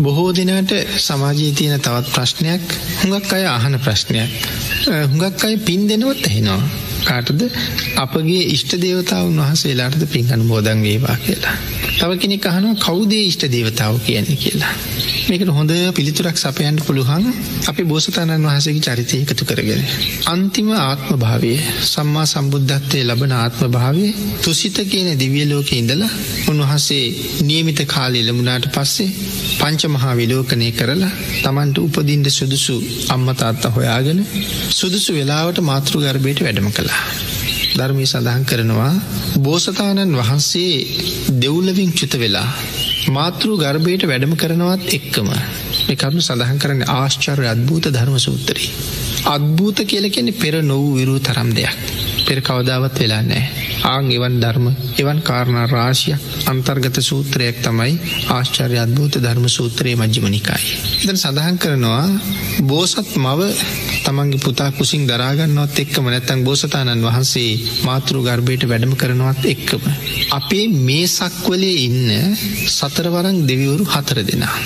බොහෝ දෙනාට සමාජයේ තියෙන තවත් ප්‍රශ්නයක් හුඟක් අය අහන ප්‍රශ්නයක්. හුඟක් අය පින් දෙනවත් ඇහෙනවා. කාටද අපගේ ඉෂ්ට දේවතාවුන් වහන්සේලාටද පින් අනුමෝදන් වේවා කියලා. තව කෙනෙක් අහනවා කවුද ඉෂ්ට දේවතාව කියන්නේ කියලා. මේකට හොඳ පිළිතුරක් සපයන්න පුළුවන් අපි බෝසතාණන් වහන්සේගේ චරිතය එකතු කරගෙන. අන්තිම ආත්ම භාවය සම්මා සම්බුද්ධත්වයේ ලබන ආත්ම භාවය තුසිත කියන දිව්‍ය ලෝකේ ඉඳලා උන්වහන්සේ නියමිත කාලය ලැබුණාට පස්සේ පංච මහා විලෝකනය කරලා Tamanට උපදින්න සුදුසු අම්මා තාත්තා හොයාගෙන සුදුසු වෙලාවට මාතෘ ගර්භයට වැඩම කළා. ධර්මයේ සඳහන් කරනවා බෝසතාණන් වහන්සේ දෙව්ලොවින් චුත වෙලා මාතෘ ගර්භයට වැඩම කරනවත් එක්කම මේ කරුණු සඳහන් කරන්නේ ආශ්චර්ය අద్භූත ධර්ම සූත්‍රය. අద్භූත කියලා කියන්නේ පෙර නොවූ විරු තරම් දෙයක්. පෙර කවදාවත් වෙලා නැහැ. ආන් එවන් ධර්ම එවන් කාරණා රාශියක් අන්තර්ගත සූත්‍රයක් තමයි ආශ්චර්ය අද්භූත ධර්ම සූත්‍රයේ මජ්ක්‍ධිම නිකායේ. එතන සඳහන් කරනවා බෝසත් මව තමන්ගේ පුතා කුසින් දරාගන්නවත් එක්කම නැත්තම් බෝසතාණන් වහන්සේ මාතෘ ගර්භයට වැඩම කරනවත් එක්කම අපේ මේ සක්වලේ ඉන්න සතරවරන් දෙවිවරු හතර දෙනා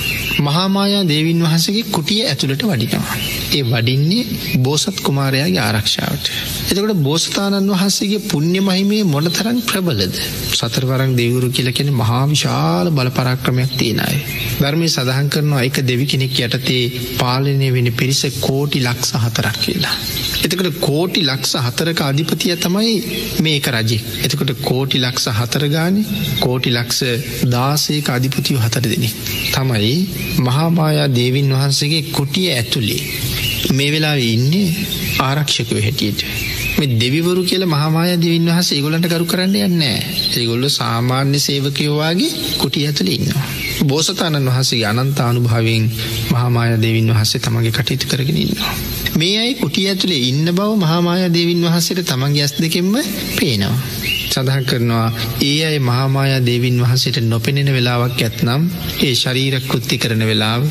මහාමායා දේවින් වහන්සේගේ කුටිය ඇතුළට වඩිනවා. ඒ වඩින්නේ බෝසත් කුමාරයාගේ ආරක්ෂාවට. එතකොට බෝසතාණන් වහන්සේගේ පුණ්‍ය මහිමේ මොනතරම් ප්‍රබලද? සතරවරන් දෙවිවරු කියලා කියන්නේ මහා විශාල බල පරාක්‍රමයක් තියෙන අය. ධර්මයේ සඳහන් කරනවා එක දෙවි කෙනෙක් යටතේ පාලනය වෙන පිරිස කෝටි ලක්ෂ හතරක් කියලා. එතකොට කෝටි ලක්ෂ හතරක අධිපතිය තමයි මේක රජෙක්. එතකොට කෝටි ලක්ෂ හතර ගානේ කෝටි ලක්ෂ 16ක අධිපතියෝ හතර දෙනෙක්. තමයි මහාමායා දේවින් වහන්සේගේ කුටිය ඇතුලේ මේ වෙලාවේ ඉන්නේ ආරක්ෂකව හැටියට. මේ දෙවිවරු කියලා මහාමායා දෙවියන් වහන්සේ ඒගොල්ලන්ට කරු කරන්න යන්නේ නැහැ. ඒගොල්ලෝ සාමාන්‍ය සේවකයෝ වගේ කුටිය ඇතුලේ ඉන්නවා. බෝසතාණන් වහන්සේගේ අනන්ත අනුභවයෙන් මහාමායා දෙවියන් වහන්සේ තමන්ගේ කටයුතු කරගෙන ඉන්නවා. මේ අය කුටිය ඇතුලේ ඉන්න බව මහාමායා දෙවියන් වහන්සේට තමන්ගේ ඇස් දෙකෙන්ම පේනවා. සඳහන් කරනවා ඒ අය මහාමායා දේවින් වහන්සේට නොපෙනෙන වෙලාවක් ඇත්නම් ඒ ශරීර කෘත්ති කරන වෙලාව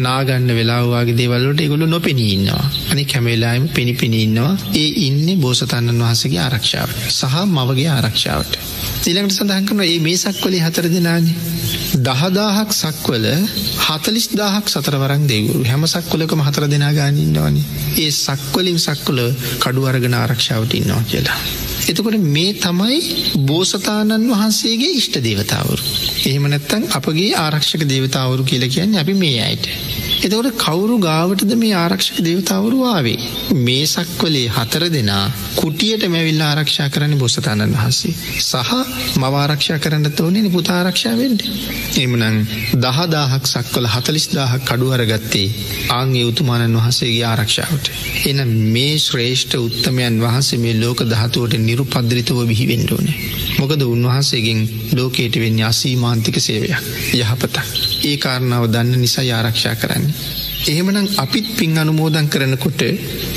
නාගන්න වෙලාව වගේ දේවල් වලට ඒගොල්ලෝ නොපෙනී ඉන්නවා. අනික හැම වෙලාවෙම පෙනි පෙනි ඉන්නවා. ඒ ඉන්නේ බෝසතාණන් වහන්සේගේ ආරක්ෂාවට සහ මවගේ ආරක්ෂාවට. ඊළඟට සඳහන් කරනවා මේ මේ සක්වලේ හතර දෙනානේ. දහදාහක් සක්වල හතලිස් දාහක් සතරවරන් දෙවරු හැම සක්වලකම හතර දෙනා ගාන ඉන්නවනේ. ඒ සක්වලින් සක්වල කඩු අරගෙන ආරක්ෂාවට ඉන්නවා කියලා. එතකොට මේ තමයි බෝසතාණන් වහන්සේගේ ඉෂ්ට දේවතාවරු. එහෙම නැත්නම් අපගේ ආරක්ෂක දේවතාවරු කියලා කියන්නේ අපි මේ අයට. එතකොට කවුරු ගාවටද මේ ආරක්ෂක දේවතාවරු ආවේ? මේ සක්වලේ හතර දෙනා කුටියට මැවිල්ලා ආරක්ෂා කරන්නේ බෝසතාණන් වහන්සේ. සහ මව ආරක්ෂා කරන්න තෝනේ පුතා ආරක්ෂා වෙන්න. එහෙමනම් 10000ක් සක්වල 40000ක් කඩු අරගත්තේ ආන්ගේ උතුමාණන් වහන්සේගේ ආරක්ෂාවට. එහෙනම් මේ ශ්‍රේෂ්ඨ උත්තමයන් වහන්සේ මේ ලෝක ධාතුවට නිරුපද්‍රිතව බිහි වෙන්න ඕනේ. මොකද උන්වහන්සේගෙන් ලෝකයට වෙන්නේ අසීමාන්තික සේවයක්. යහපතක්. ඒ කාරණාව දන්න නිසා ආරක්ෂා කරන්නේ. එහෙමනම් අපිත් පින් අනුමෝදන් කරනකොට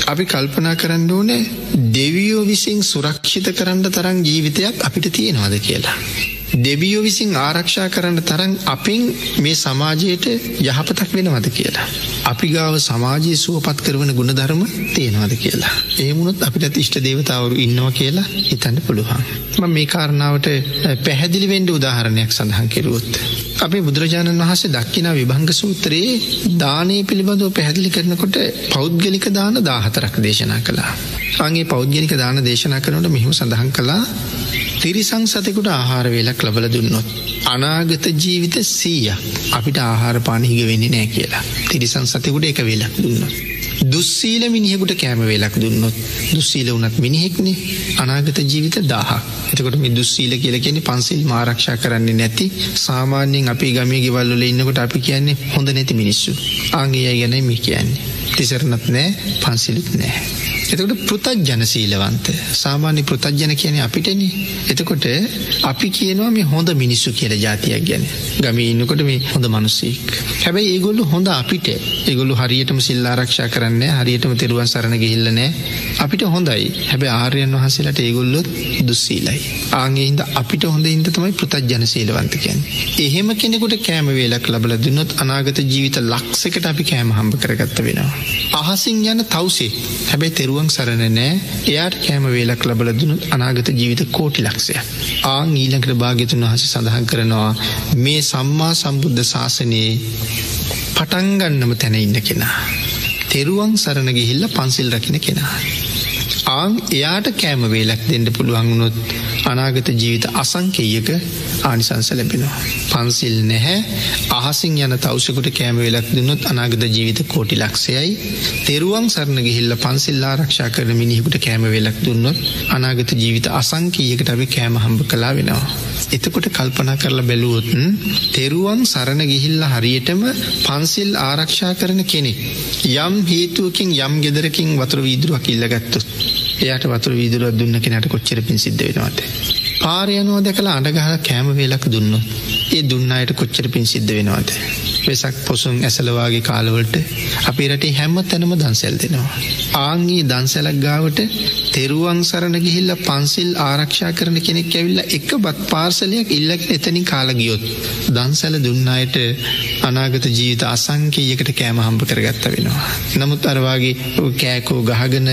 අපි කල්පනා කරන්න ඕනේ දෙවියෝ විසින් සුරක්ෂිත කරන්න තරම් ජීවිතයක් අපිට තියෙනවද කියලා. දෙවියෝ විසින් ආරක්ෂා කරන්න තරම් අපෙන් මේ සමාජයට යහපතක් වෙනවද කියලා. අපි ගාව සමාජයේ සුවපත් කරන ගුණධර්ම තියෙනවද කියලා. එහෙම වුණොත් අපිට ඉෂ්ට දේවතාවරු ඉන්නවා කියලා හිතන්න පුළුවන්. මම මේ කාරණාවට පැහැදිලි වෙන්න උදාහරණයක් සඳහන් කෙරුවොත් අපේ බුදුරජාණන් වහන්සේ දක්කිනා විභංග සූත්‍රයේ දානය පිළිබඳව පැහැදිලි කරනකොට පෞද්ගලික දාන 14ක් දේශනා කළා. අන්ගේ පෞද්ගලික දාන දේශනා කරනකොට මෙහෙම සඳහන් කළා තිරිසං සතෙකුට ආහාර වේලක් ලබලා දුන්නොත් අනාගත ජීවිත 100 අපිට ආහාර පාන හිග වෙන්නේ නැහැ කියලා. තිරිසං සතෙකුට එක වේලක් දුන්නොත් දුස්සීල මිනිහෙකුට කෑම වේලක් දුන්නොත් දුස්සීල වුණත් මිනිහෙක්නේ අනාගත ජීවිත 1000ක්. එතකොට මේ දුස්සීල කියලා කියන්නේ පන්සිල් ආරක්ෂා කරන්නේ නැති සාමාන්‍යයෙන් අපේ ගමේ ගෙවල් වල ඉන්නකොට අපි කියන්නේ හොඳ නැති මිනිස්සු. ආන්ගේ අය ගැන මේ කියන්නේ. තිසරණත් නැහැ පන්සිලුත් නැහැ. එතකොට පෘතජ්ජන සීලවන්ත සාමාන්‍ය පෘතජ්ජන කියන්නේ අපිටනේ. එතකොට අපි කියනවා මේ හොඳ මිනිස්සු කියලා જાතියක් ගැන. ගමේ ඉන්නකොට මේ හොඳ මිනිස්සෙක්. හැබැයි ඒගොල්ලෝ හොඳ අපිට. ඒගොල්ලෝ හරියටම සිල් ආරක්ෂා කරන්නේ හරියටම තෙරුවන් සරණ ගිහිල්ලා නැහැ. අපිට හොඳයි හැබැ ආර්යන් වහන්සේලට ඒගොල්ලොත් දුස්සීලයි. ආගේහින්ද අපිට හොඳ හින්ද තමයි පෘතජ්ජන සීලවන්තකයන්. එහෙම කෙනෙකුට කෑම වේලක් ලබල දුන්නොත් අනාගත ජීවිත ලක්සකට අපි කෑම හම්බ කරගත්ත වෙනවා. අහසින් යන තවසේ හැබැයි තෙරුවන් සරණ නෑ එයාට කෑම වේලක් ලබල දුනුත් අනාගත ජීවිත කෝටි ලක්ෂය. ආං ඊලකට භාග්‍යතුන් වහස සඳහන් කරනවා මේ සම්මා සම්බුද්ධ ශාසනයේ පටන්ගන්නම තැන ඉන්න කෙනා. තෙරුවන් සරණ ගිහිල්ල පන්සිල් රකින කෙනා. ආං එයාට කෑම වේලක් දෙන්න පුළුවන් වුණොත් අනාගත ජීවිත අසංකේයක ආනිසංස ලැබෙනවා. පන්සිල් නැහැ අහසින් යන තවසකුට කෑමවෙලක් දුන්නොත් අනාගත ජීවිත කෝටි ලක්ෂයයි තෙරුවන් සරණ ගිහිල්ල පන්සිල් ආරක්ෂා කරන මිනිහෙකුට කෑමවෙලක් දුන්නොත් අනාගත ජීවිත අසංකීයකට අපි කෑම හම්බ කලා වෙනවා. එතකොට කල්පනා කරලා බැලුවොත් තෙරුවන් සරණ ගිහිල්ල හරියටම පන්සිල් ආරක්ෂා කරන කෙනෙක්. යම් හේතුවකින් යම් ගෙදරකින් වතුර වීදුරුවක් ඉල්ලගත්තුත්. එයාට වතුර වීදුරුවක් දුන්න කෙනට කොච්චර පින් සිද්ධ වෙනවාද. පාරයනුව දැකලා අඩගහ කෑම වේලක් දුන්නොත් ඒ දුන්න අයට කොච්චර පින් සිද්ධ වෙනවාද. වෙසක් පොසුන් ඇසලවාගේ කාලවලට අපි රටේ හැම්ම තැනම දන්සැල් දෙනවා. ආංගේ දන්සැලක් ගාවට තෙරුවන් සරණ ගිහිල්ල පන්සිල් ආරක්ෂා කරන කෙනෙක් ඇවිල්ල එක බත් පාර්සලයක් ඉල්ලක එතනින් කාලගියොත්. දන්සැල දුන්නායට අනාගත ජීවිත අසංකයකට කෑම හම්ප කරගත්ත වෙනවා. නමුත් අරවාගේ කෑකෝ ගහගන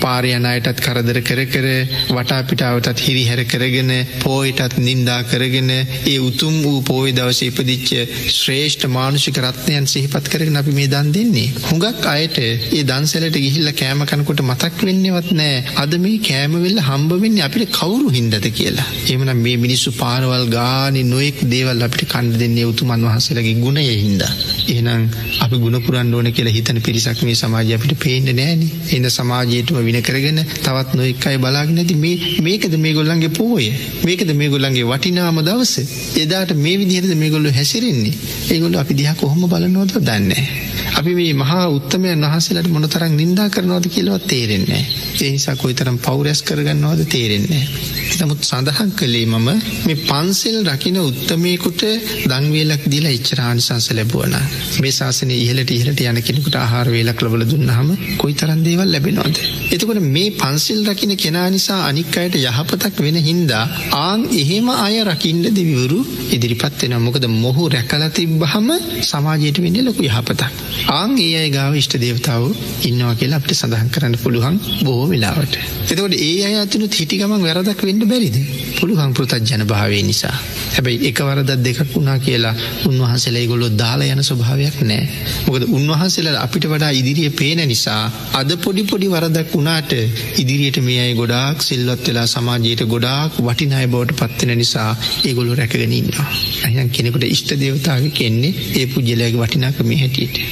පාරයනයටත් කරදර කර කර වටාපිටාවටත් හිරි හැර කරගෙන පෝයිටත් නින්දා කරගෙන ඒ උතුම් වූ පෝයි දවස ඉපදිච්ච ශ්‍රේෂ්ඨ මානුෂික රත්නයන් සිහිපත් කරගෙන අපි මේ දන් දෙන්නේ. හුඟක් අයට ඒ දන්සැලට ගිහිල්ල කෑම කනකොට මතක් වෙන්නවත් නෑ අද මේ කෑමවෙල්ල හම්බ වෙන්නේ අපිට කවුරු හින්දද කියලා. එමනම් මේ මිනිස්සු පාරවල් ගානි නොයෙක් දේවල් අපිට කණ්ඩ දෙන්නේ උතුමන් වහන්සේලගේ ගුණය හින්දා. එහෙනම් අපි ගුණපුරන්න ඕන කියලා හිතන පිරිසක් මේ සමාජය අපිට පේන්න නෑනේ. එන්න සමාජයටම වින කරගෙන තවත් නොයෙක් අය බලාගෙන නැති මේ මේකද මේගොල්ලන්ගේ පෝය. මේකද මේගොල්ලන්ගේ වටිනාම දවස. එදාට මේ විදිහටද මේගොල්ලෝ හැසිරෙන්නේ. ඒගොල්ලෝ අපි දිහා කොහොම බලනවද දන්නේ නැහැ. අපි මේ මහා උත්තමයන් වහන්සේලාට මොනතරම් නිඳා කරනවද කියලාවත් තේරෙන්නේ නැහැ. ඒ නිසා කොයිතරම් පෞරස් කරගන්නවද තේරෙන්නේ නැහැ. නමුත් සඳහන් කළේ මම මේ පන්සල් රකින්න උත්තමයෙකුට දන් වේලක් දීලා එච්චර ආනිසංස ලැබුවා නම් මේ ශාසනයේ ඉහළට ඉහළට යන කෙනෙකුට ආහාර වේලක් ලැබලා දුන්නාම කොයිතරම් දේවල් ලැබෙනවද? එතකොට මේ පන්සල් රකින්න කෙනා නිසා අනික් අයට යහපතක් වෙන හින්දා ආන් එහෙම අය රකින්න දෙවිවරු ඉදිරිපත් වෙනවා. මොකද මොහු රැකලා තිබ්බහම සමාජයට වෙන්නේ ලොකු යහපතක්. ආන් ඒ අය ගාව ඉෂ්ට දේවතාවෝ ඉන්නවා කියලා අපිට සඳහන් කරන්න පුළුවන් බොහෝ වෙලාවට. එතකොට ඒ අය අතුනුත් හිටි ගමන් වැරදක් වෙන්න බැරිද. පුළුවන් පෘතජ්ජන භාවය නිසා. හැබැයි එක වරදත් දෙකක් වුණා කියලා උන්වහන්සේලා ඒගොල්ලෝ දාලා යන ස්වභාවයක් නෑ. මොකද උන්වහන්සේලා අපිට වඩා ඉදිරියේ පේන නිසා අද පොඩි පොඩි වරදක් වුණාට ඉදිරියට මේ අය ගොඩාක් සිල්වත් වෙලා සමාජයට ගොඩාක් වටිනා අය බවට පත් වෙන නිසා ඒගොල්ලෝ රැකගෙන ඉන්නවා. අහිනම් කෙනෙකුට ඉෂ්ට දේවතාවෙක් එන්නේ ඒ පුජ්‍යලයාගේ වටිනාකම හැටියට.